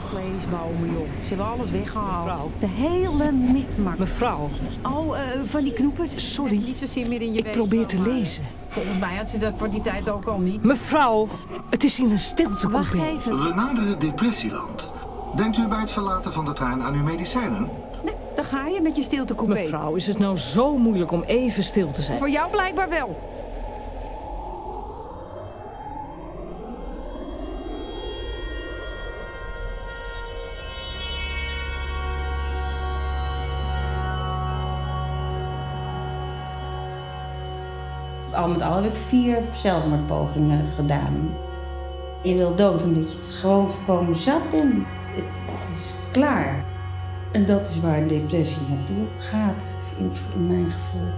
vleesbomen, joh. Ze hebben alles weggehaald. Mevrouw. De hele mikmak. Mevrouw. Oh, uh, van die knoepers. Sorry. Niet zozeer meer in je Ik probeer te lezen. Volgens mij had ze dat voor die tijd ook al niet. Mevrouw, het is in een stilte Wacht even. We naderen depressieland. Denkt u bij het verlaten van de trein aan uw medicijnen? Nee, daar ga je met je stiltecoupé. Mevrouw, is het nou zo moeilijk om even stil te zijn? Voor jou blijkbaar wel. Al met al heb ik vier zelfmoordpogingen gedaan. Je wil dood omdat je het gewoon voorkomen zat bent. Het, is klaar. En dat is waar depressie naartoe gaat, in, in mijn gevoel.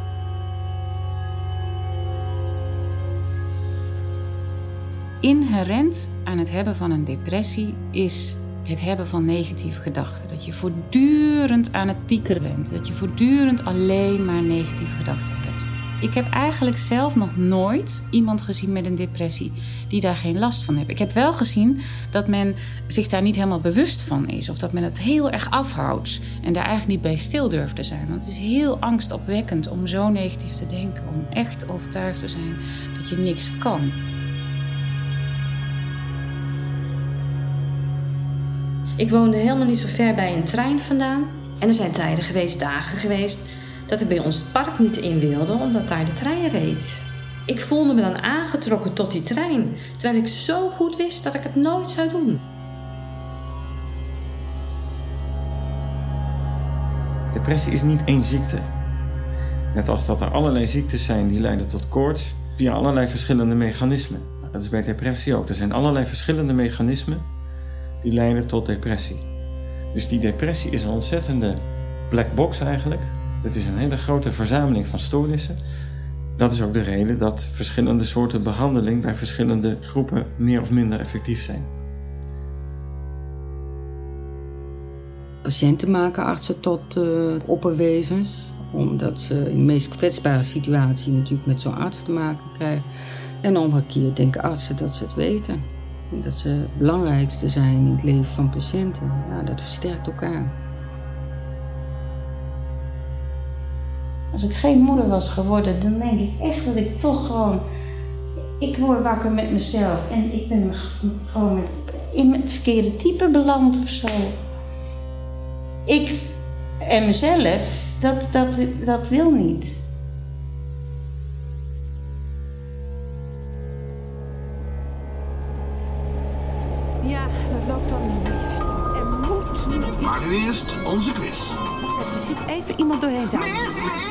Inherent aan het hebben van een depressie is het hebben van negatieve gedachten. Dat je voortdurend aan het piekeren bent. Dat je voortdurend alleen maar negatieve gedachten hebt. Ik heb eigenlijk zelf nog nooit iemand gezien met een depressie die daar geen last van heeft. Ik heb wel gezien dat men zich daar niet helemaal bewust van is. Of dat men het heel erg afhoudt en daar eigenlijk niet bij stil durft te zijn. Want het is heel angstopwekkend om zo negatief te denken. Om echt overtuigd te zijn dat je niks kan. Ik woonde helemaal niet zo ver bij een trein vandaan. En er zijn tijden geweest, dagen geweest, dat ik bij ons park niet in wilde, omdat daar de trein reed. Ik voelde me dan aangetrokken tot die trein, terwijl ik zo goed wist dat ik het nooit zou doen. Depressie is niet één ziekte. Net als dat er allerlei ziektes zijn die leiden tot koorts via allerlei verschillende mechanismen. Dat is bij depressie ook. Er zijn allerlei verschillende mechanismen die leiden tot depressie. Dus die depressie is een ontzettende black box eigenlijk. Het is een hele grote verzameling van stoornissen. Dat is ook de reden dat verschillende soorten behandeling bij verschillende groepen meer of minder effectief zijn. Patiënten maken artsen tot uh, opperwezens, omdat ze in de meest kwetsbare situatie natuurlijk met zo'n arts te maken krijgen. En omgekeerd denken artsen dat ze het weten. En dat ze het belangrijkste zijn in het leven van patiënten. Ja, dat versterkt elkaar. Als ik geen moeder was geworden, dan denk ik echt dat ik toch gewoon. Ik word wakker met mezelf en ik ben gewoon in het verkeerde type beland of zo. Ik en mezelf, dat, dat, dat wil niet. Ja, dat loopt dan een beetje snel. Er moet nu... Maar nu eerst onze quiz. Er zit even iemand doorheen te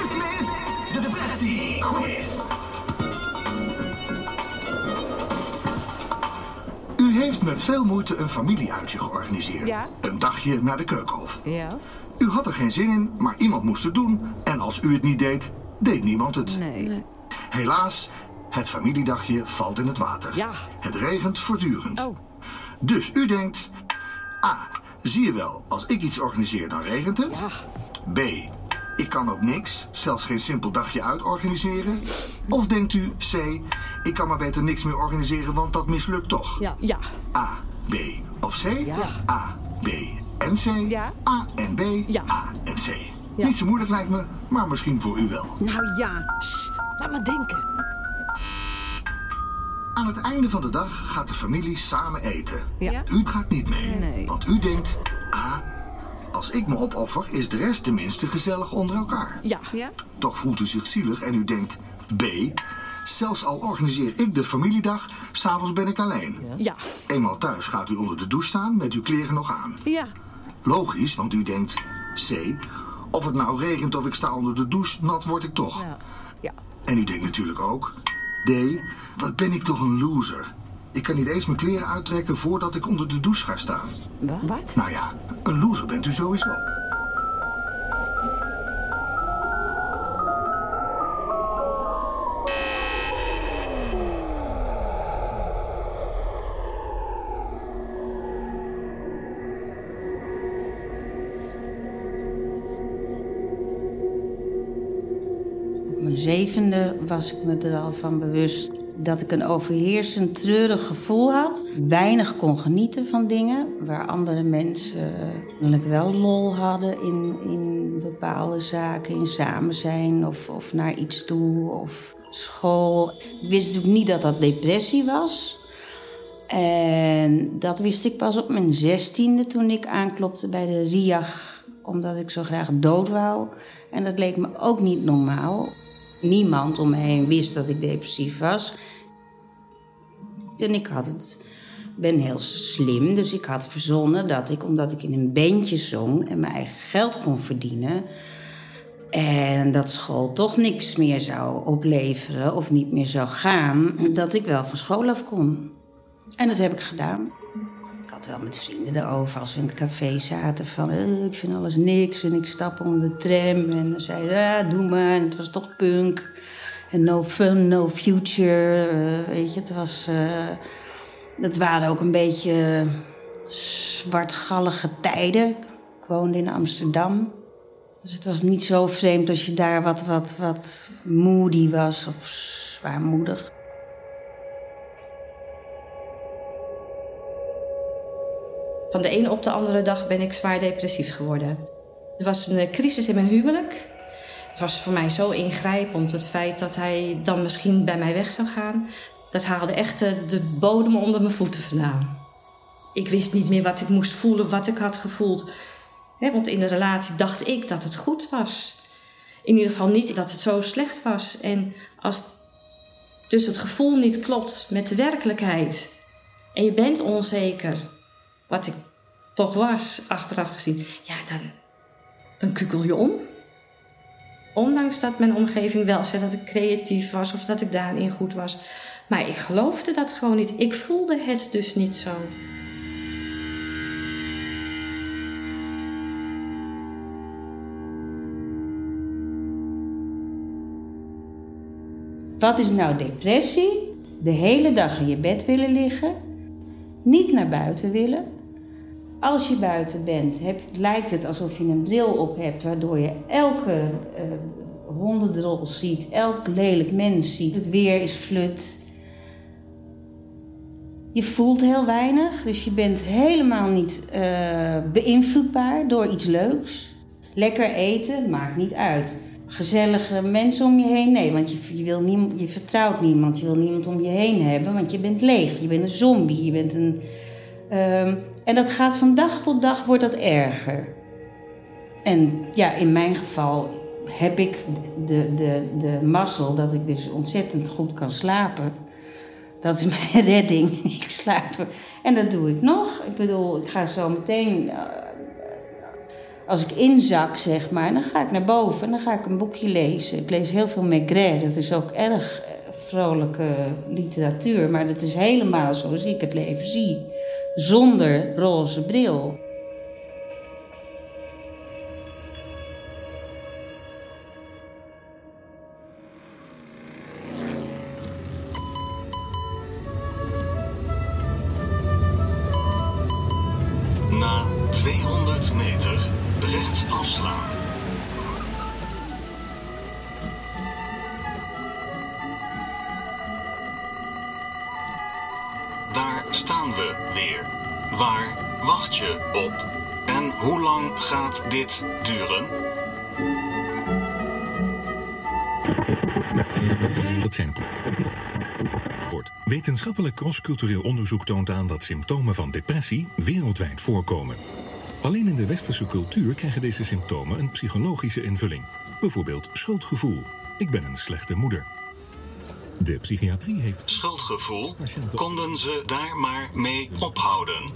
U heeft met veel moeite een familieuitje georganiseerd. Ja. Een dagje naar de Keukenhof. Ja? U had er geen zin in, maar iemand moest het doen. En als u het niet deed, deed niemand het. Nee. Helaas, het familiedagje valt in het water. Ja. Het regent voortdurend. Oh. Dus u denkt... A. Zie je wel, als ik iets organiseer, dan regent het. B. Ik kan ook niks, zelfs geen simpel dagje uit organiseren. Of denkt u C. Ik kan maar beter niks meer organiseren, want dat mislukt toch. Ja. Ja. A, B of C? Ja. A, B en C? Ja. A en B, Ja. A en C. Ja. Niet zo moeilijk lijkt me, maar misschien voor u wel. Nou ja, Sst, laat me denken. Aan het einde van de dag gaat de familie samen eten. Ja. U gaat niet mee, Nee. want u denkt... A, als ik me opoffer, is de rest tenminste gezellig onder elkaar. Ja. Ja? Toch voelt u zich zielig en u denkt... B, zelfs al organiseer ik de familiedag, s'avonds ben ik alleen. Ja. Eenmaal thuis gaat u onder de douche staan met uw kleren nog aan. Ja. Logisch, want u denkt... C, of het nou regent of ik sta onder de douche, nat word ik toch. Ja. Ja. En u denkt natuurlijk ook... D, wat ben ik toch een loser. Ik kan niet eens mijn kleren uittrekken voordat ik onder de douche ga staan. Wat? Nou ja, een loser bent u sowieso. Op mijn zevende was ik me er al van bewust dat ik een overheersend treurig gevoel had. Weinig kon genieten van dingen waar andere mensen uh, wel lol hadden in, in bepaalde zaken, in samen zijn of, of naar iets toe of school. Ik wist natuurlijk niet dat dat depressie was. En dat wist ik pas op mijn zestiende toen ik aanklopte bij de RIAG, omdat ik zo graag dood wou. En dat leek me ook niet normaal. Niemand om me heen wist dat ik depressief was. En ik had het, ben heel slim, dus ik had verzonnen dat ik, omdat ik in een bandje zong en mijn eigen geld kon verdienen, en dat school toch niks meer zou opleveren of niet meer zou gaan, dat ik wel van school af kon. En dat heb ik gedaan. Had wel met vrienden erover als we in het café zaten van eh, ik vind alles niks en ik stap onder de tram en dan zeiden ja, doe maar. En het was toch punk en no fun, no future. Uh, weet je, het was. Uh, het waren ook een beetje zwartgallige tijden. Ik woonde in Amsterdam. Dus het was niet zo vreemd als je daar wat, wat, wat moody was of zwaarmoedig. Van de ene op de andere dag ben ik zwaar depressief geworden. Er was een crisis in mijn huwelijk. Het was voor mij zo ingrijpend, het feit dat hij dan misschien bij mij weg zou gaan. Dat haalde echt de bodem onder mijn voeten vandaan. Ik wist niet meer wat ik moest voelen, wat ik had gevoeld. want in de relatie dacht ik dat het goed was. In ieder geval niet dat het zo slecht was. En als dus het gevoel niet klopt met de werkelijkheid en je bent onzeker, wat ik toch was, achteraf gezien, ja, dan, dan kukel je om. Ondanks dat mijn omgeving wel zei dat ik creatief was of dat ik daarin goed was. Maar ik geloofde dat gewoon niet. Ik voelde het dus niet zo. Wat is nou depressie? De hele dag in je bed willen liggen, niet naar buiten willen, als je buiten bent, heb, lijkt het alsof je een bril op hebt, waardoor je elke uh, hondendrol ziet, elk lelijk mens ziet. Het weer is flut. Je voelt heel weinig, dus je bent helemaal niet uh, beïnvloedbaar door iets leuks. Lekker eten maakt niet uit. Gezellige mensen om je heen, nee, want je, wil nie, je vertrouwt niemand, je wil niemand om je heen hebben, want je bent leeg, je bent een zombie, je bent een. Uh, en dat gaat van dag tot dag wordt dat erger. En ja, in mijn geval heb ik de, de, de mazzel dat ik dus ontzettend goed kan slapen. Dat is mijn redding. Ik slaap. En dat doe ik nog. Ik bedoel, ik ga zo meteen. Eh, als ik inzak, zeg maar, dan ga ik naar boven en dan ga ik een boekje lezen. Ik lees heel veel Maigret. Dat is ook erg eh, vrolijke literatuur. Maar dat is helemaal zoals ik het leven zie zonder roze bril. Staan we weer. Waar wacht je op? En hoe lang gaat dit duren? Dat zijn Wetenschappelijk crosscultureel onderzoek toont aan dat symptomen van depressie wereldwijd voorkomen. Alleen in de westerse cultuur krijgen deze symptomen een psychologische invulling. Bijvoorbeeld schuldgevoel. Ik ben een slechte moeder. De psychiatrie heeft... Schuldgevoel? Konden ze daar maar mee ophouden?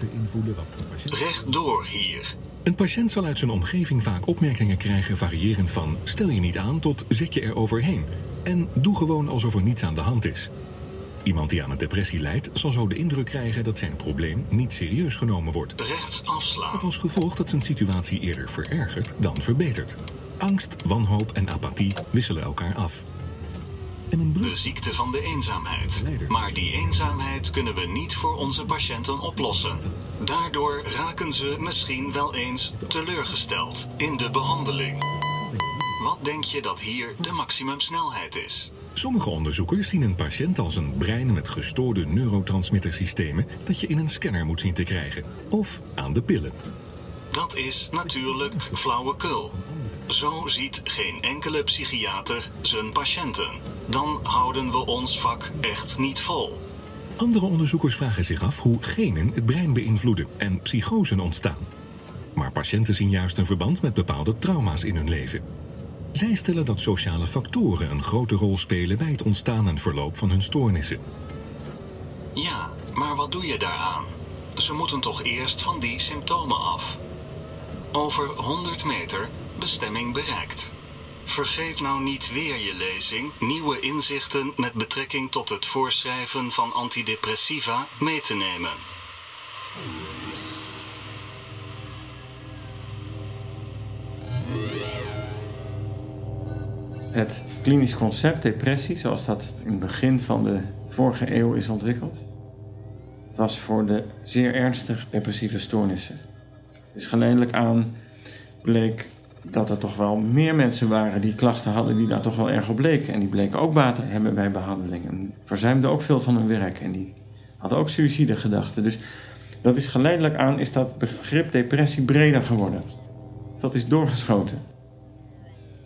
Rechtdoor hier. Een patiënt zal uit zijn omgeving vaak opmerkingen krijgen variërend van... stel je niet aan tot zet je er overheen. En doe gewoon alsof er niets aan de hand is. Iemand die aan een depressie lijdt, zal zo de indruk krijgen dat zijn probleem niet serieus genomen wordt. Rechts afslaan. Met als gevolg dat zijn situatie eerder verergert dan verbetert. Angst, wanhoop en apathie wisselen elkaar af. De ziekte van de eenzaamheid. Maar die eenzaamheid kunnen we niet voor onze patiënten oplossen. Daardoor raken ze misschien wel eens teleurgesteld in de behandeling. Wat denk je dat hier de maximumsnelheid is? Sommige onderzoekers zien een patiënt als een brein met gestoorde neurotransmittersystemen dat je in een scanner moet zien te krijgen. Of aan de pillen. Dat is natuurlijk flauwekul. Zo ziet geen enkele psychiater zijn patiënten. Dan houden we ons vak echt niet vol. Andere onderzoekers vragen zich af hoe genen het brein beïnvloeden en psychosen ontstaan. Maar patiënten zien juist een verband met bepaalde trauma's in hun leven. Zij stellen dat sociale factoren een grote rol spelen bij het ontstaan en verloop van hun stoornissen. Ja, maar wat doe je daaraan? Ze moeten toch eerst van die symptomen af. Over 100 meter bestemming bereikt. Vergeet nou niet weer je lezing nieuwe inzichten met betrekking tot het voorschrijven van antidepressiva mee te nemen. Het klinisch concept depressie, zoals dat in het begin van de vorige eeuw is ontwikkeld, was voor de zeer ernstig depressieve stoornissen. Dus geleidelijk aan bleek dat er toch wel meer mensen waren die klachten hadden die daar toch wel erg op bleken. En die bleken ook baat te hebben bij behandeling. En verzuimden ook veel van hun werk. En die hadden ook suïcidegedachten. Dus dat is geleidelijk aan is dat begrip depressie breder geworden. Dat is doorgeschoten.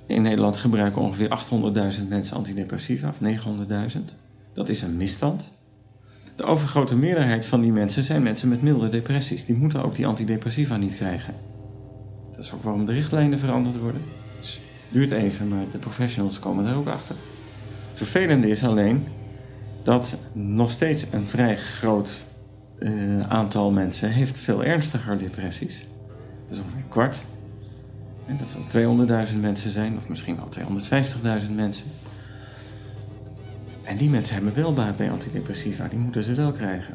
In Nederland gebruiken ongeveer 800.000 mensen antidepressiva, of 900.000. Dat is een misstand. De overgrote meerderheid van die mensen zijn mensen met milde depressies. Die moeten ook die antidepressiva niet krijgen. Dat is ook waarom de richtlijnen veranderd worden. Dus het duurt even, maar de professionals komen er ook achter. Het vervelende is alleen dat nog steeds een vrij groot uh, aantal mensen heeft veel ernstiger depressies. Dus ongeveer een kwart. En dat zal 200.000 mensen zijn, of misschien wel 250.000 mensen. En die mensen hebben wel baat bij antidepressiva, die moeten ze wel krijgen.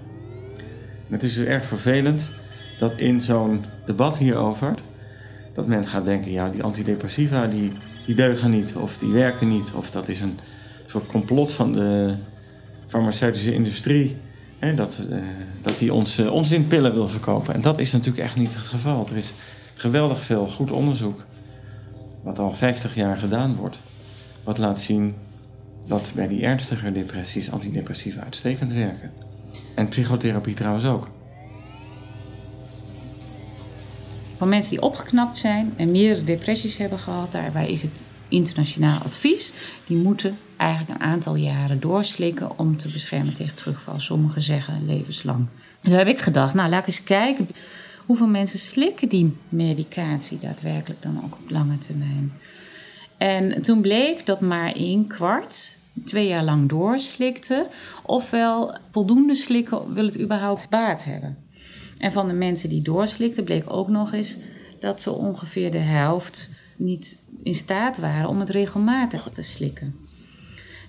En het is dus erg vervelend dat in zo'n debat hierover dat men gaat denken, ja, die antidepressiva die, die deugen niet, of die werken niet, of dat is een soort complot van de farmaceutische industrie, hè, dat, uh, dat die ons uh, onzinpillen wil verkopen. En dat is natuurlijk echt niet het geval. Er is geweldig veel goed onderzoek, wat al 50 jaar gedaan wordt, wat laat zien dat bij die ernstige depressies antidepressiva uitstekend werken. En psychotherapie trouwens ook. Voor mensen die opgeknapt zijn en meerdere depressies hebben gehad, daarbij is het internationaal advies. Die moeten eigenlijk een aantal jaren doorslikken om te beschermen tegen terugval. Sommigen zeggen levenslang. Dus heb ik gedacht, nou laat ik eens kijken hoeveel mensen slikken die medicatie daadwerkelijk dan ook op lange termijn. En toen bleek dat maar een kwart twee jaar lang doorslikte, ofwel voldoende slikken wil het überhaupt baat hebben. En van de mensen die doorslikten bleek ook nog eens dat ze ongeveer de helft niet in staat waren om het regelmatig te slikken.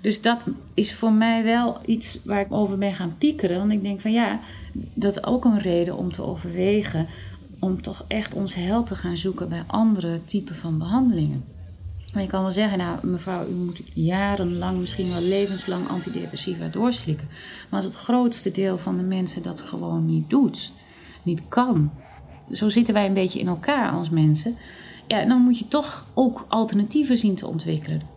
Dus dat is voor mij wel iets waar ik over ben gaan piekeren. Want ik denk van ja, dat is ook een reden om te overwegen om toch echt ons hel te gaan zoeken bij andere typen van behandelingen. Maar je kan wel zeggen, nou mevrouw, u moet jarenlang, misschien wel levenslang antidepressiva doorslikken. Maar als het grootste deel van de mensen dat gewoon niet doet, niet kan. Zo zitten wij een beetje in elkaar als mensen. Ja, dan moet je toch ook alternatieven zien te ontwikkelen.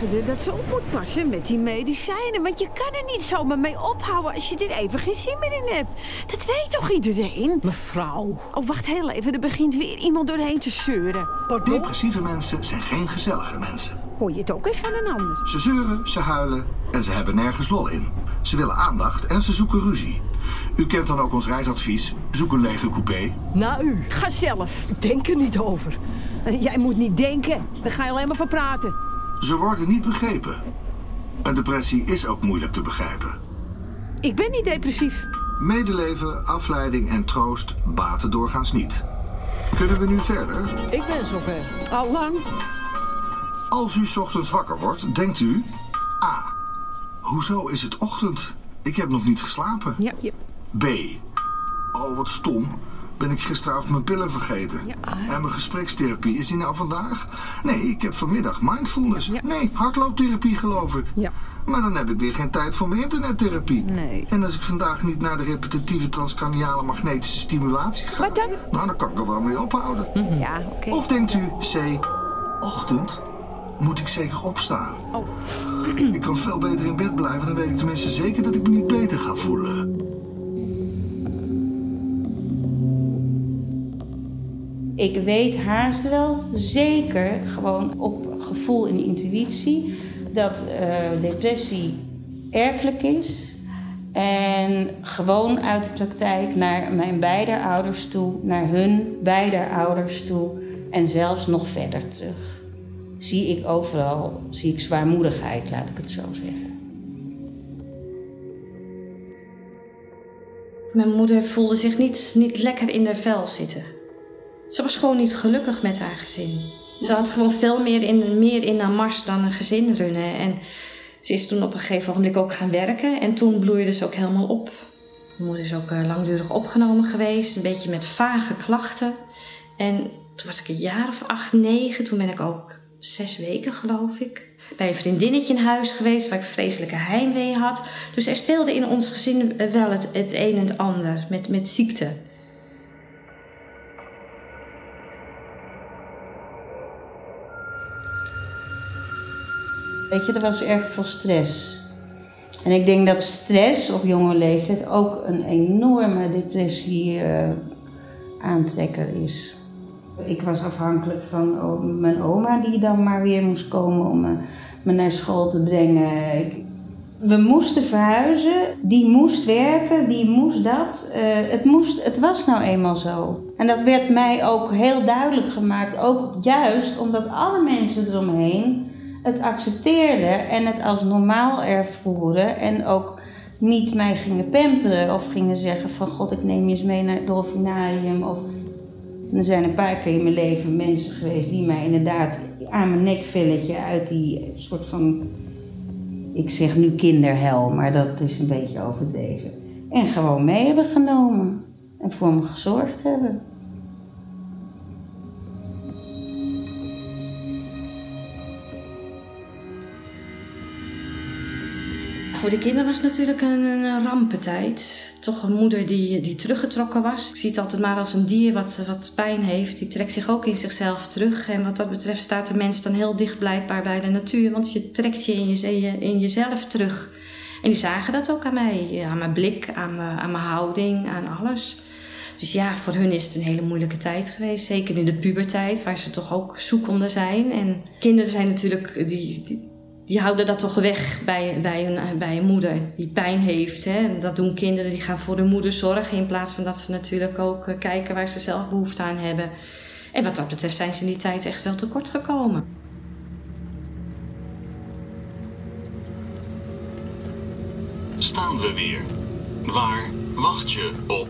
Tegen de, dat ze op moet passen met die medicijnen. Want je kan er niet zomaar mee ophouden als je er even geen zin meer in hebt. Dat weet toch iedereen? Mevrouw. Oh, wacht heel even. Er begint weer iemand doorheen te zeuren. Pardon? Depressieve mensen zijn geen gezellige mensen. Hoor je het ook eens van een ander? Ze zeuren, ze huilen en ze hebben nergens lol in. Ze willen aandacht en ze zoeken ruzie. U kent dan ook ons reisadvies. Zoek een lege coupé. Na u. Ga zelf. Denk er niet over. Jij moet niet denken. Daar ga je alleen maar van praten. Ze worden niet begrepen. Een depressie is ook moeilijk te begrijpen. Ik ben niet depressief. Medeleven, afleiding en troost baten doorgaans niet. Kunnen we nu verder? Ik ben zover. Al lang. Als u 's ochtends wakker wordt, denkt u... A. Hoezo is het ochtend? Ik heb nog niet geslapen. Ja, ja. B. Oh, wat stom. Ben ik gisteravond mijn pillen vergeten. En mijn gesprekstherapie, is die nou vandaag? Nee, ik heb vanmiddag mindfulness. Nee, hardlooptherapie geloof ik. Ja. Maar dan heb ik weer geen tijd voor mijn internettherapie. Nee. En als ik vandaag niet naar de repetitieve transcraniale magnetische stimulatie ga... dan? Nou, dan kan ik er wel mee ophouden. Ja, oké. Of denkt u, C, ochtend, moet ik zeker opstaan? Oh. Ik kan veel beter in bed blijven, dan weet ik tenminste zeker dat ik me niet beter ga voelen. Ik weet haast wel zeker, gewoon op gevoel en intuïtie, dat eh, depressie erfelijk is. En gewoon uit de praktijk naar mijn beide ouders toe, naar hun beide ouders toe en zelfs nog verder terug. Zie ik overal, zie ik zwaarmoedigheid, laat ik het zo zeggen. Mijn moeder voelde zich niet, niet lekker in haar vel zitten. Ze was gewoon niet gelukkig met haar gezin. Ze had gewoon veel meer in, meer in haar mars dan een gezin runnen. En ze is toen op een gegeven moment ook gaan werken. En toen bloeide ze ook helemaal op. Mijn moeder is ook eh, langdurig opgenomen geweest. Een beetje met vage klachten. En toen was ik een jaar of acht, negen. Toen ben ik ook zes weken, geloof ik, bij een vriendinnetje in huis geweest waar ik vreselijke heimwee had. Dus er speelde in ons gezin wel het, het een en het ander met, met ziekte. Weet je, er was erg veel stress. En ik denk dat stress op jonge leeftijd ook een enorme depressie uh, aantrekker is. Ik was afhankelijk van mijn oma die dan maar weer moest komen om me, me naar school te brengen. Ik, we moesten verhuizen, die moest werken, die moest dat. Uh, het, moest, het was nou eenmaal zo. En dat werd mij ook heel duidelijk gemaakt, ook juist omdat alle mensen eromheen het accepteerden en het als normaal ervoeren en ook niet mij gingen pamperen of gingen zeggen van god ik neem je eens mee naar het dolfinarium of er zijn een paar keer in mijn leven mensen geweest die mij inderdaad aan mijn nekvelletje uit die soort van ik zeg nu kinderhel, maar dat is een beetje overdreven. En gewoon mee hebben genomen en voor me gezorgd hebben. Voor de kinderen was het natuurlijk een, een rampentijd. Toch een moeder die, die teruggetrokken was. Ik zie het altijd maar als een dier wat, wat pijn heeft. Die trekt zich ook in zichzelf terug. En wat dat betreft staat de mens dan heel dicht blijkbaar bij de natuur. Want je trekt je in, je, in jezelf terug. En die zagen dat ook aan mij. Aan mijn blik, aan mijn, aan mijn houding, aan alles. Dus ja, voor hun is het een hele moeilijke tijd geweest. Zeker in de puberteit, waar ze toch ook zoekende zijn. En kinderen zijn natuurlijk... die die houden dat toch weg bij, bij, een, bij een moeder die pijn heeft. Hè? Dat doen kinderen, die gaan voor de moeder zorgen. In plaats van dat ze natuurlijk ook eh, kijken waar ze zelf behoefte aan hebben. En wat dat betreft zijn ze in die tijd echt wel tekort gekomen. Staan we weer. Waar wacht je op?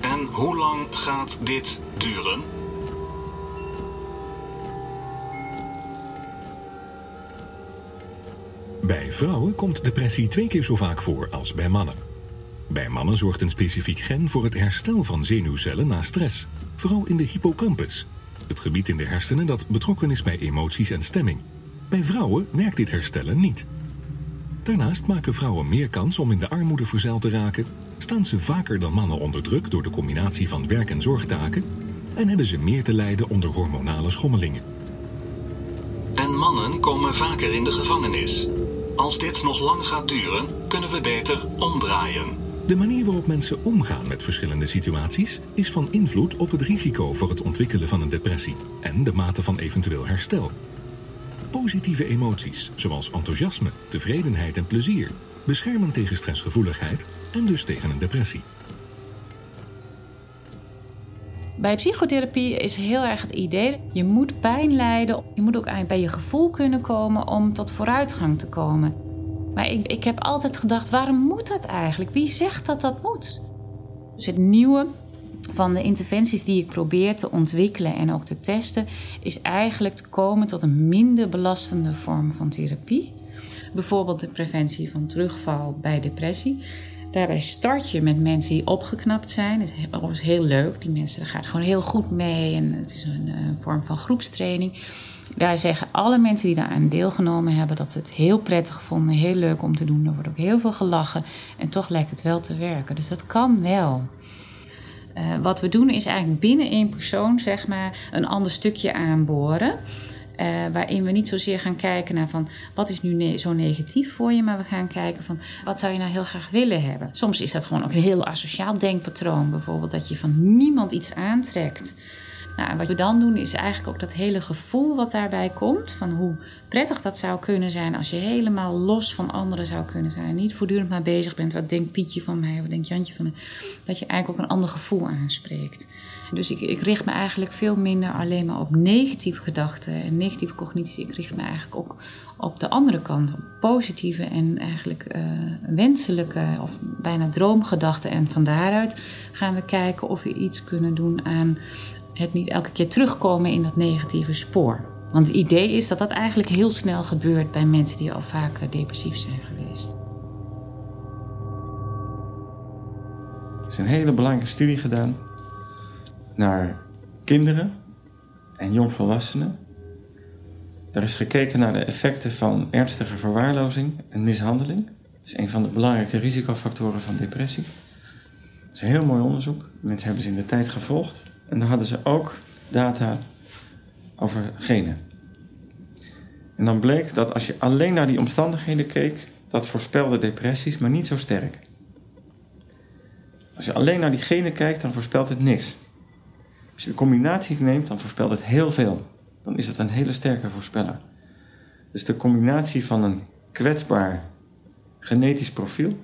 En hoe lang gaat dit duren? Bij vrouwen komt depressie twee keer zo vaak voor als bij mannen. Bij mannen zorgt een specifiek gen voor het herstel van zenuwcellen na stress, vooral in de hippocampus, het gebied in de hersenen dat betrokken is bij emoties en stemming. Bij vrouwen werkt dit herstellen niet. Daarnaast maken vrouwen meer kans om in de armoede verzeild te raken, staan ze vaker dan mannen onder druk door de combinatie van werk- en zorgtaken en hebben ze meer te lijden onder hormonale schommelingen. En mannen komen vaker in de gevangenis. Als dit nog lang gaat duren, kunnen we beter omdraaien. De manier waarop mensen omgaan met verschillende situaties is van invloed op het risico voor het ontwikkelen van een depressie en de mate van eventueel herstel. Positieve emoties, zoals enthousiasme, tevredenheid en plezier, beschermen tegen stressgevoeligheid en dus tegen een depressie. Bij psychotherapie is heel erg het idee: je moet pijn lijden. Je moet ook bij je gevoel kunnen komen om tot vooruitgang te komen. Maar ik, ik heb altijd gedacht: waarom moet dat eigenlijk? Wie zegt dat dat moet? Dus het nieuwe van de interventies die ik probeer te ontwikkelen en ook te testen, is eigenlijk te komen tot een minder belastende vorm van therapie. Bijvoorbeeld de preventie van terugval bij depressie. Daarbij start je met mensen die opgeknapt zijn. Dat is heel leuk. Die mensen, daar gaat gewoon heel goed mee. En het is een, een vorm van groepstraining. Daar zeggen alle mensen die daaraan deelgenomen hebben dat ze het heel prettig vonden, heel leuk om te doen. Er wordt ook heel veel gelachen en toch lijkt het wel te werken. Dus dat kan wel. Uh, wat we doen is eigenlijk binnen één persoon zeg maar, een ander stukje aanboren. Uh, waarin we niet zozeer gaan kijken naar van wat is nu zo negatief voor je, maar we gaan kijken van wat zou je nou heel graag willen hebben. Soms is dat gewoon ook een heel asociaal denkpatroon, bijvoorbeeld dat je van niemand iets aantrekt. Nou, wat we dan doen is eigenlijk ook dat hele gevoel wat daarbij komt. Van hoe prettig dat zou kunnen zijn als je helemaal los van anderen zou kunnen zijn. Niet voortdurend maar bezig bent. Wat denkt Pietje van mij? Wat denkt Jantje van mij? Dat je eigenlijk ook een ander gevoel aanspreekt. Dus ik, ik richt me eigenlijk veel minder alleen maar op negatieve gedachten en negatieve cognities. Ik richt me eigenlijk ook op de andere kant, op positieve en eigenlijk uh, wenselijke of bijna droomgedachten. En van daaruit gaan we kijken of we iets kunnen doen aan het niet elke keer terugkomen in dat negatieve spoor. Want het idee is dat dat eigenlijk heel snel gebeurt bij mensen die al vaak depressief zijn geweest. Er is een hele belangrijke studie gedaan naar kinderen en jongvolwassenen. Er is gekeken naar de effecten van ernstige verwaarlozing en mishandeling. Dat is een van de belangrijke risicofactoren van depressie. Dat is een heel mooi onderzoek. Mensen hebben ze in de tijd gevolgd. En dan hadden ze ook data over genen. En dan bleek dat als je alleen naar die omstandigheden keek, dat voorspelde depressies, maar niet zo sterk. Als je alleen naar die genen kijkt, dan voorspelt het niks. Als je de combinatie neemt, dan voorspelt het heel veel. Dan is het een hele sterke voorspeller. Dus de combinatie van een kwetsbaar genetisch profiel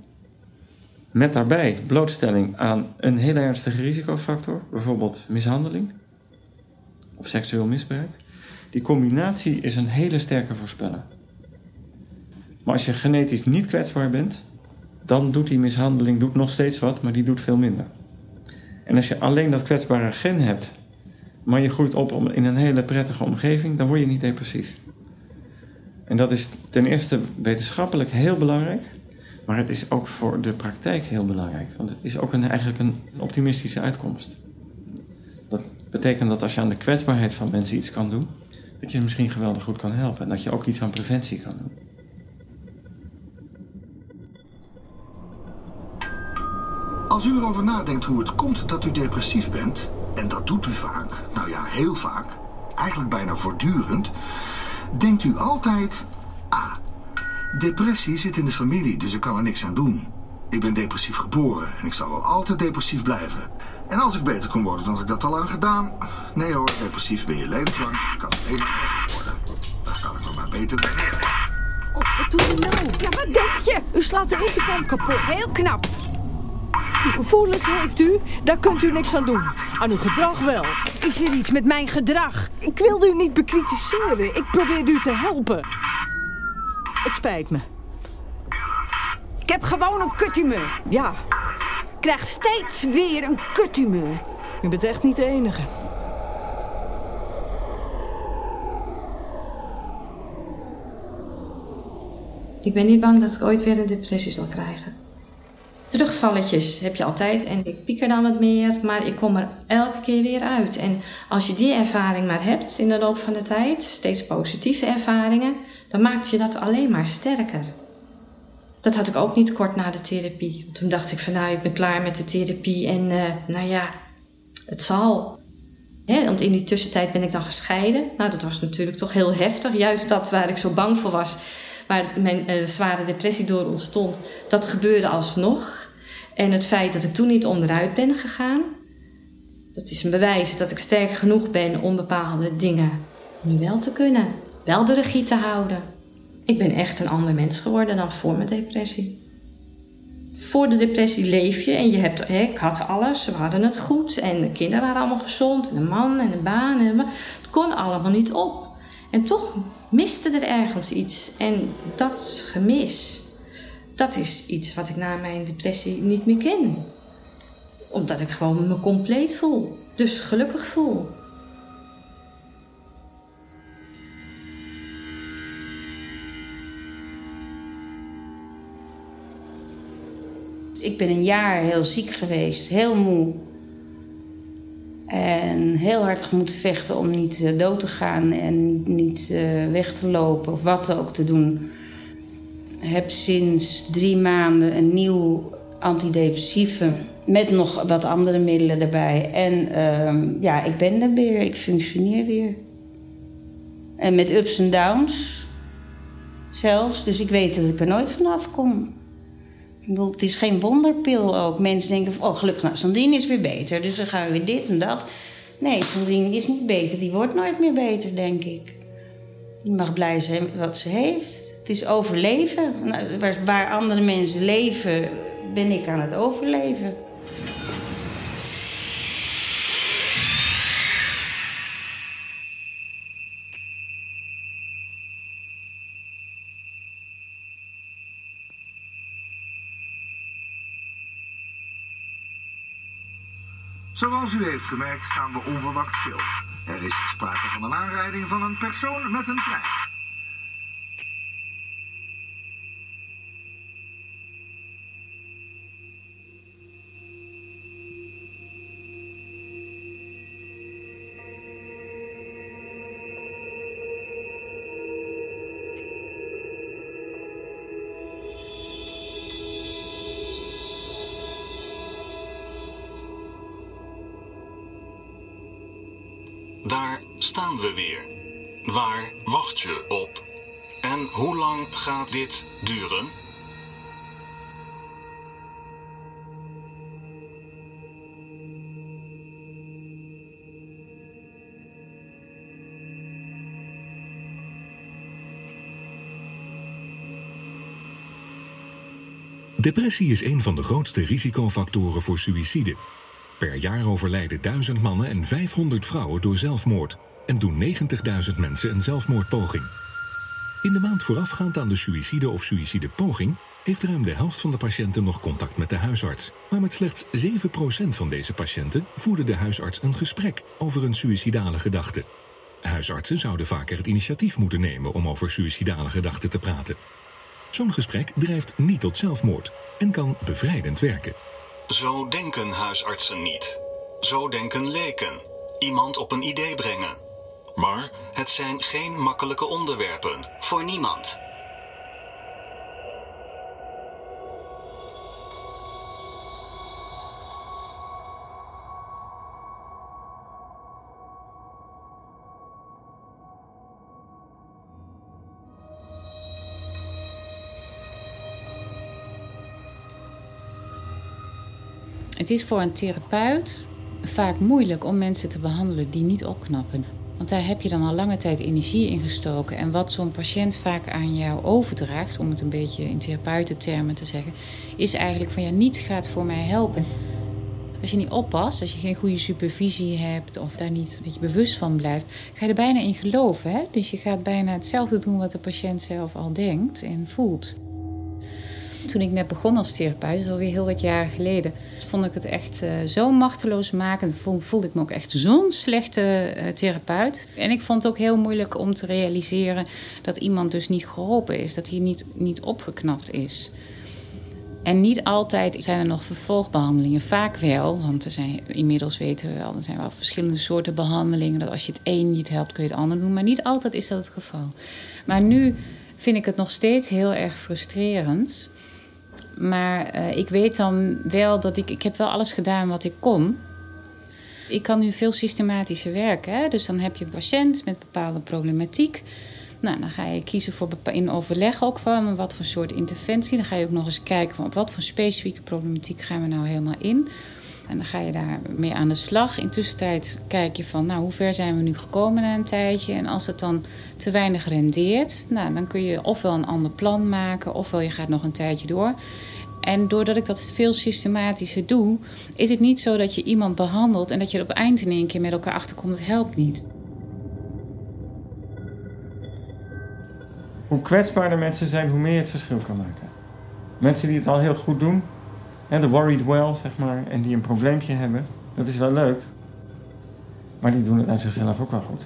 met daarbij blootstelling aan een hele ernstige risicofactor, bijvoorbeeld mishandeling of seksueel misbruik. Die combinatie is een hele sterke voorspeller. Maar als je genetisch niet kwetsbaar bent, dan doet die mishandeling doet nog steeds wat, maar die doet veel minder. En als je alleen dat kwetsbare gen hebt, maar je groeit op in een hele prettige omgeving, dan word je niet depressief. En dat is ten eerste wetenschappelijk heel belangrijk. Maar het is ook voor de praktijk heel belangrijk. Want het is ook een, eigenlijk een optimistische uitkomst. Dat betekent dat als je aan de kwetsbaarheid van mensen iets kan doen, dat je ze misschien geweldig goed kan helpen. En dat je ook iets aan preventie kan doen. Als u erover nadenkt hoe het komt dat u depressief bent, en dat doet u vaak, nou ja, heel vaak, eigenlijk bijna voortdurend, denkt u altijd: A. Depressie zit in de familie, dus ik kan er niks aan doen. Ik ben depressief geboren en ik zal wel altijd depressief blijven. En als ik beter kon worden, dan had ik dat al lang gedaan. Nee hoor, depressief ben je levenslang. Kan alleen maar worden. Daar kan ik nog maar beter bij. Wat doe je nou? Ja, wat denk je? U slaat de etenkom kapot. Heel knap. Uw gevoelens heeft u, daar kunt u niks aan doen. Aan uw gedrag wel. Is er iets met mijn gedrag? Ik wilde u niet bekritiseren. Ik probeerde u te helpen. Het spijt me. Ik heb gewoon een kuthumeur. Ja. Ik krijg steeds weer een kuthumeur. U bent echt niet de enige. Ik ben niet bang dat ik ooit weer een depressie zal krijgen. Terugvalletjes heb je altijd en ik pieker dan wat meer, maar ik kom er elke keer weer uit. En als je die ervaring maar hebt in de loop van de tijd, steeds positieve ervaringen, dan maakt je dat alleen maar sterker. Dat had ik ook niet kort na de therapie. Toen dacht ik van nou, ik ben klaar met de therapie en uh, nou ja, het zal. want in die tussentijd ben ik dan gescheiden. Nou, dat was natuurlijk toch heel heftig. Juist dat waar ik zo bang voor was, waar mijn uh, zware depressie door ontstond, dat gebeurde alsnog. En het feit dat ik toen niet onderuit ben gegaan, dat is een bewijs dat ik sterk genoeg ben om bepaalde dingen nu wel te kunnen wel de regie te houden. Ik ben echt een ander mens geworden dan voor mijn depressie. Voor de depressie leef je en je hebt, hè, ik had alles, we hadden het goed en de kinderen waren allemaal gezond en een man en een baan. En het kon allemaal niet op. En toch miste er ergens iets. En dat gemis, dat is iets wat ik na mijn depressie niet meer ken. Omdat ik gewoon me compleet voel. Dus gelukkig voel. Ik ben een jaar heel ziek geweest, heel moe. En heel hard moeten vechten om niet eh, dood te gaan en niet eh, weg te lopen of wat ook te doen. Heb sinds drie maanden een nieuw antidepressieve met nog wat andere middelen erbij. En ehm, ja, ik ben er weer, ik functioneer weer. En met ups en downs zelfs, dus ik weet dat ik er nooit vanaf kom. Ik bedoel, het is geen wonderpil ook. Mensen denken van, oh gelukkig, nou, Sandrine is weer beter. Dus dan gaan we weer dit en dat. Nee, Sandrine is niet beter. Die wordt nooit meer beter, denk ik. Die mag blij zijn met wat ze heeft. Het is overleven. Nou, waar, waar andere mensen leven, ben ik aan het overleven. Zoals u heeft gemerkt staan we onverwacht stil. Er is sprake van een aanrijding van een persoon met een trein. We weer. Waar wacht je op? En hoe lang gaat dit duren? Depressie is een van de grootste risicofactoren voor suïcide. Per jaar overlijden 1000 mannen en 500 vrouwen door zelfmoord en doen 90.000 mensen een zelfmoordpoging. In de maand voorafgaand aan de suïcide of suïcidepoging heeft ruim de helft van de patiënten nog contact met de huisarts. Maar met slechts 7% van deze patiënten voerde de huisarts een gesprek over een suïcidale gedachte. Huisartsen zouden vaker het initiatief moeten nemen om over suïcidale gedachten te praten. Zo'n gesprek drijft niet tot zelfmoord en kan bevrijdend werken. Zo denken huisartsen niet. Zo denken leken. Iemand op een idee brengen. Maar het zijn geen makkelijke onderwerpen voor niemand. Het is voor een therapeut vaak moeilijk om mensen te behandelen die niet opknappen. Want daar heb je dan al lange tijd energie in gestoken. En wat zo'n patiënt vaak aan jou overdraagt, om het een beetje in therapeutentermen te zeggen, is eigenlijk van ja, niets gaat voor mij helpen. Als je niet oppast, als je geen goede supervisie hebt of daar niet een beetje bewust van blijft, ga je er bijna in geloven. Hè? Dus je gaat bijna hetzelfde doen wat de patiënt zelf al denkt en voelt. Toen ik net begon als therapeut, alweer heel wat jaren geleden, vond ik het echt uh, zo machteloos maken. Voelde ik me ook echt zo'n slechte uh, therapeut. En ik vond het ook heel moeilijk om te realiseren dat iemand dus niet geholpen is, dat hij niet, niet opgeknapt is. En niet altijd zijn er nog vervolgbehandelingen. Vaak wel, want er zijn, inmiddels weten we wel, er zijn wel verschillende soorten behandelingen. Dat als je het een niet helpt, kun je het ander doen. Maar niet altijd is dat het geval. Maar nu vind ik het nog steeds heel erg frustrerend. Maar uh, ik weet dan wel dat ik... Ik heb wel alles gedaan wat ik kon. Ik kan nu veel systematischer werken. Hè? Dus dan heb je een patiënt met bepaalde problematiek. Nou, dan ga je kiezen voor in overleg ook van wat voor soort interventie. Dan ga je ook nog eens kijken van op wat voor specifieke problematiek gaan we nou helemaal in. En dan ga je daar mee aan de slag. Intussen tijd kijk je van, nou, hoe ver zijn we nu gekomen na een tijdje? En als het dan te weinig rendeert, nou, dan kun je ofwel een ander plan maken, ofwel je gaat nog een tijdje door. En doordat ik dat veel systematischer doe, is het niet zo dat je iemand behandelt en dat je er op eind in één keer met elkaar achterkomt, het helpt niet. Hoe kwetsbaarder mensen zijn, hoe meer je het verschil kan maken. Mensen die het al heel goed doen, de worried well, zeg maar, en die een probleempje hebben, dat is wel leuk. Maar die doen het uit zichzelf ook wel goed.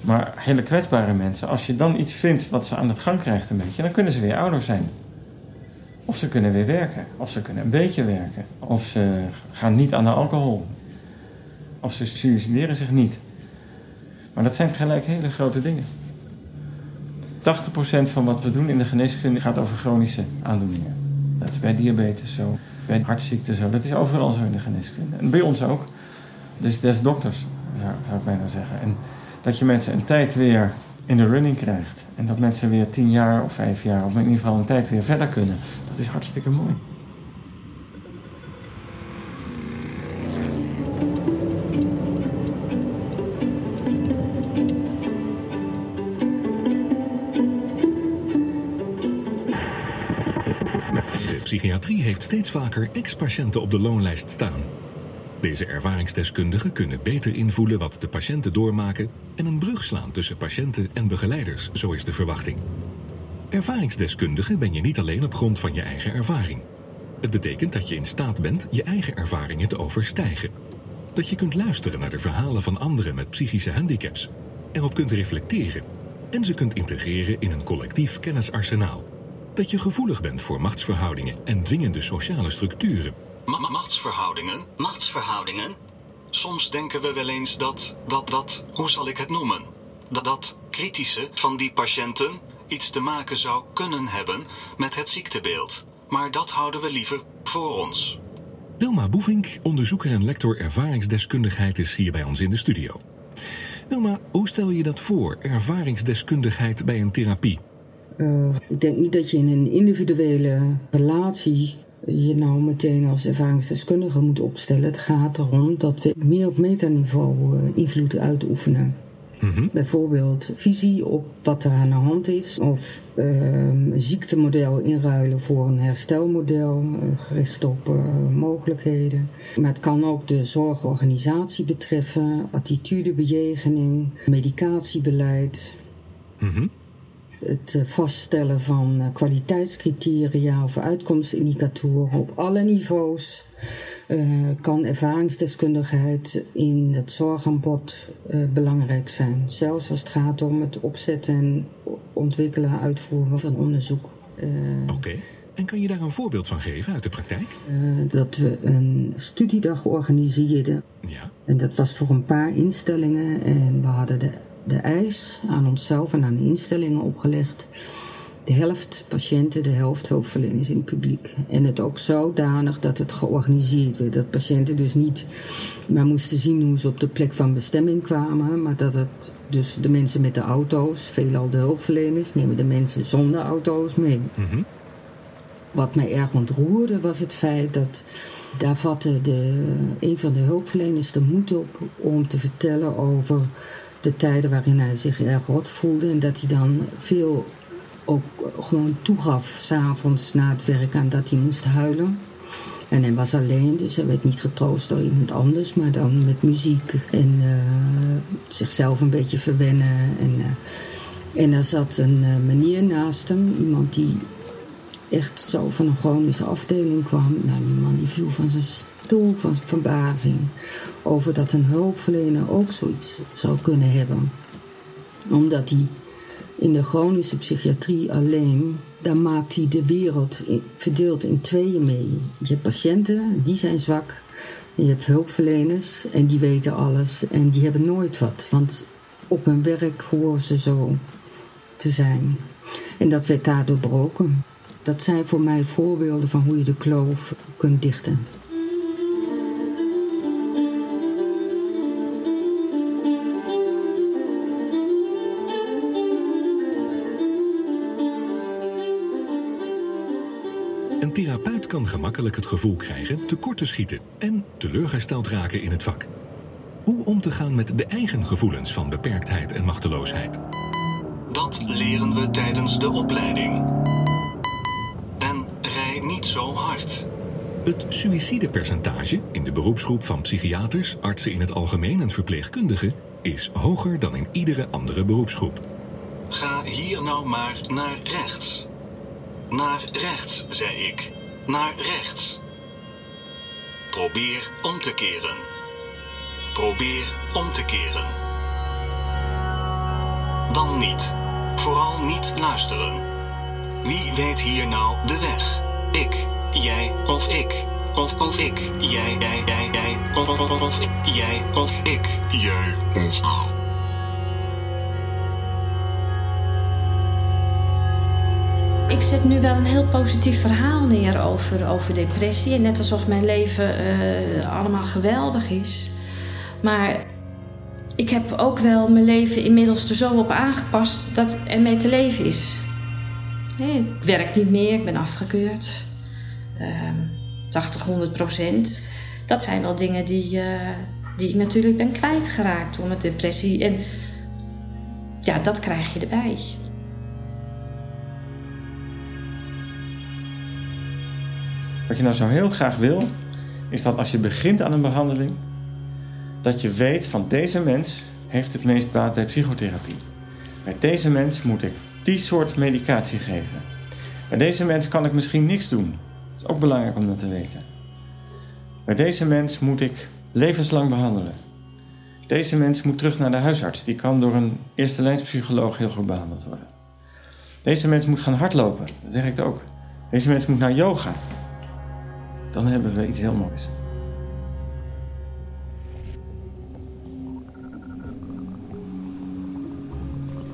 Maar hele kwetsbare mensen, als je dan iets vindt wat ze aan de gang krijgt een beetje, dan kunnen ze weer ouder zijn. Of ze kunnen weer werken. Of ze kunnen een beetje werken. Of ze gaan niet aan de alcohol. Of ze suicideren zich niet. Maar dat zijn gelijk hele grote dingen. 80% van wat we doen in de geneeskunde gaat over chronische aandoeningen. Dat is bij diabetes zo, bij hartziekten zo. Dat is overal zo in de geneeskunde. En bij ons ook. Dus des dokters, zou, zou ik bijna zeggen. En dat je mensen een tijd weer in de running krijgt. En dat mensen weer tien jaar of vijf jaar, of in ieder geval een tijd weer verder kunnen. Dat is hartstikke mooi. Psychiatrie heeft steeds vaker ex-patiënten op de loonlijst staan. Deze ervaringsdeskundigen kunnen beter invoelen wat de patiënten doormaken en een brug slaan tussen patiënten en begeleiders, zo is de verwachting. Ervaringsdeskundige ben je niet alleen op grond van je eigen ervaring. Het betekent dat je in staat bent je eigen ervaringen te overstijgen. Dat je kunt luisteren naar de verhalen van anderen met psychische handicaps, erop kunt reflecteren en ze kunt integreren in een collectief kennisarsenaal. Dat je gevoelig bent voor machtsverhoudingen en dwingende sociale structuren. Ma- ma- machtsverhoudingen? Machtsverhoudingen? Soms denken we wel eens dat, dat, dat, hoe zal ik het noemen? Dat dat kritische van die patiënten iets te maken zou kunnen hebben met het ziektebeeld. Maar dat houden we liever voor ons. Wilma Boevink, onderzoeker en lector ervaringsdeskundigheid, is hier bij ons in de studio. Wilma, hoe stel je dat voor, ervaringsdeskundigheid bij een therapie? Uh, ik denk niet dat je in een individuele relatie je nou meteen als ervaringsdeskundige moet opstellen. Het gaat erom dat we meer op metaniveau uh, invloed uitoefenen. Mm-hmm. Bijvoorbeeld visie op wat er aan de hand is. Of uh, een ziektemodel inruilen voor een herstelmodel. Uh, gericht op uh, mogelijkheden. Maar het kan ook de zorgorganisatie betreffen. Attitudebejegening. Medicatiebeleid. Mm-hmm. Het vaststellen van kwaliteitscriteria of uitkomstindicatoren op alle niveaus. Uh, kan ervaringsdeskundigheid in het zorgaanbod uh, belangrijk zijn. Zelfs als het gaat om het opzetten en ontwikkelen, uitvoeren van onderzoek. Uh, Oké, okay. en kan je daar een voorbeeld van geven uit de praktijk? dat we een studiedag organiseerden. Ja. En dat was voor een paar instellingen. En we hadden de, de eis aan onszelf en aan de instellingen opgelegd de helft patiënten, de helft hulpverleners in het publiek. En het ook zodanig dat het georganiseerd werd. Dat patiënten dus niet maar moesten zien hoe ze op de plek van bestemming kwamen. Maar dat het dus de mensen met de auto's, veelal de hulpverleners, nemen de mensen zonder auto's mee. Mm-hmm. Wat mij erg ontroerde was het feit dat daar vatte de, een van de hulpverleners de moed op om te vertellen over de tijden waarin hij zich erg rot voelde. En dat hij dan veel ook gewoon toegaf s'avonds na het werk aan dat hij moest huilen. En hij was alleen, dus hij werd niet getroost door iemand anders, maar dan met muziek en uh, zichzelf een beetje verwennen. En, uh, en er zat een uh, meneer naast hem, iemand die echt zo van een chronische afdeling kwam. Nou, die man die viel van zijn van verbazing over dat een hulpverlener ook zoiets zou kunnen hebben. Omdat hij in de chronische psychiatrie alleen, daar maakt hij de wereld verdeeld in tweeën mee. Je hebt patiënten, die zijn zwak. Je hebt hulpverleners en die weten alles en die hebben nooit wat. Want op hun werk horen ze zo te zijn. En dat werd daar doorbroken. Dat zijn voor mij voorbeelden van hoe je de kloof kunt dichten. Een therapeut kan gemakkelijk het gevoel krijgen tekort te schieten en teleurgesteld raken in het vak. Hoe om te gaan met de eigen gevoelens van beperktheid en machteloosheid. Dat leren we tijdens de opleiding. En rij niet zo hard. Het suïcidepercentage in de beroepsgroep van psychiaters, artsen in het algemeen en verpleegkundigen is hoger dan in iedere andere beroepsgroep. Ga hier nou maar naar rechts. Naar rechts, zei ik. Naar rechts. Probeer om te keren. Probeer om te keren. Dan niet. Vooral niet luisteren. Wie weet hier nou de weg? Ik. jij of ik. Of, of ik, jij, jij, jij, jij, of, of, jij of ik, jij of ik. Ik zet nu wel een heel positief verhaal neer over, over depressie. En net alsof mijn leven uh, allemaal geweldig is. Maar ik heb ook wel mijn leven inmiddels er zo op aangepast dat er mee te leven is. Nee, ik werk niet meer, ik ben afgekeurd. Uh, 80, 100 procent. Dat zijn wel dingen die, uh, die ik natuurlijk ben kwijtgeraakt door mijn depressie. En ja, dat krijg je erbij. Wat je nou zo heel graag wil, is dat als je begint aan een behandeling, dat je weet van deze mens heeft het meest baat bij psychotherapie. Bij deze mens moet ik die soort medicatie geven. Bij deze mens kan ik misschien niks doen. Dat is ook belangrijk om dat te weten. Bij deze mens moet ik levenslang behandelen. Deze mens moet terug naar de huisarts. Die kan door een eerste lijnspsycholoog heel goed behandeld worden. Deze mens moet gaan hardlopen. Dat werkt ook. Deze mens moet naar yoga. Dan hebben we iets heel moois.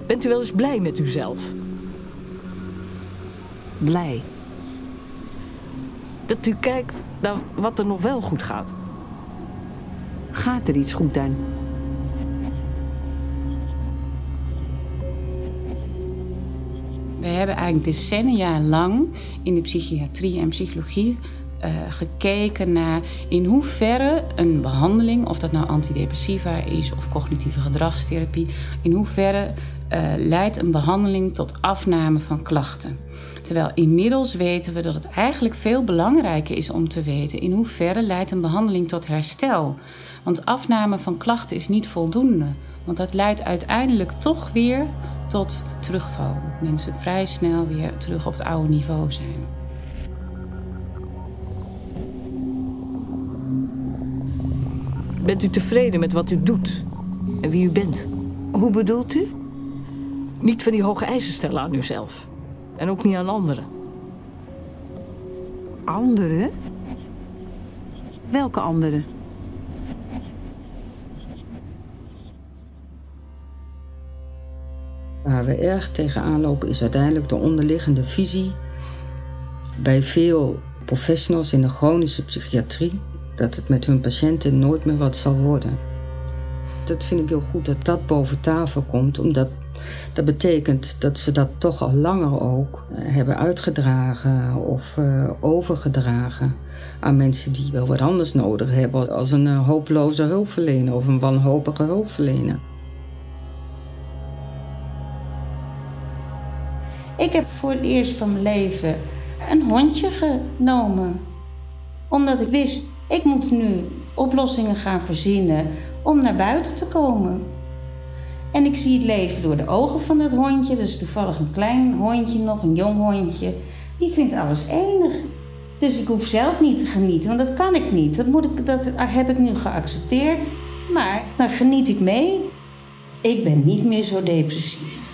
Bent u wel eens blij met uzelf? Blij. Dat u kijkt naar wat er nog wel goed gaat. Gaat er iets goed dan? We hebben eigenlijk decennia lang in de psychiatrie en psychologie uh, gekeken naar in hoeverre een behandeling, of dat nou antidepressiva is of cognitieve gedragstherapie, in hoeverre uh, leidt een behandeling tot afname van klachten. Terwijl inmiddels weten we dat het eigenlijk veel belangrijker is om te weten in hoeverre leidt een behandeling tot herstel. Want afname van klachten is niet voldoende. Want dat leidt uiteindelijk toch weer tot terugval. Mensen vrij snel weer terug op het oude niveau zijn. Bent u tevreden met wat u doet en wie u bent? Hoe bedoelt u? Niet van die hoge eisen stellen aan uzelf. En ook niet aan anderen. Anderen? Welke anderen? Waar we erg tegenaan lopen is uiteindelijk de onderliggende visie bij veel professionals in de chronische psychiatrie dat het met hun patiënten nooit meer wat zal worden. Dat vind ik heel goed dat dat boven tafel komt, omdat dat betekent dat ze dat toch al langer ook eh, hebben uitgedragen of uh, overgedragen aan mensen die wel wat anders nodig hebben als een uh, hopeloze hulpverlener of een wanhopige hulpverlener. Ik heb voor het eerst van mijn leven een hondje genomen. Omdat ik wist, ik moet nu oplossingen gaan verzinnen om naar buiten te komen. En ik zie het leven door de ogen van dat hondje. Dat is toevallig een klein hondje nog, een jong hondje. Die vindt alles enig. Dus ik hoef zelf niet te genieten, want dat kan ik niet. Dat, moet ik, dat heb ik nu geaccepteerd. Maar dan geniet ik mee. Ik ben niet meer zo depressief.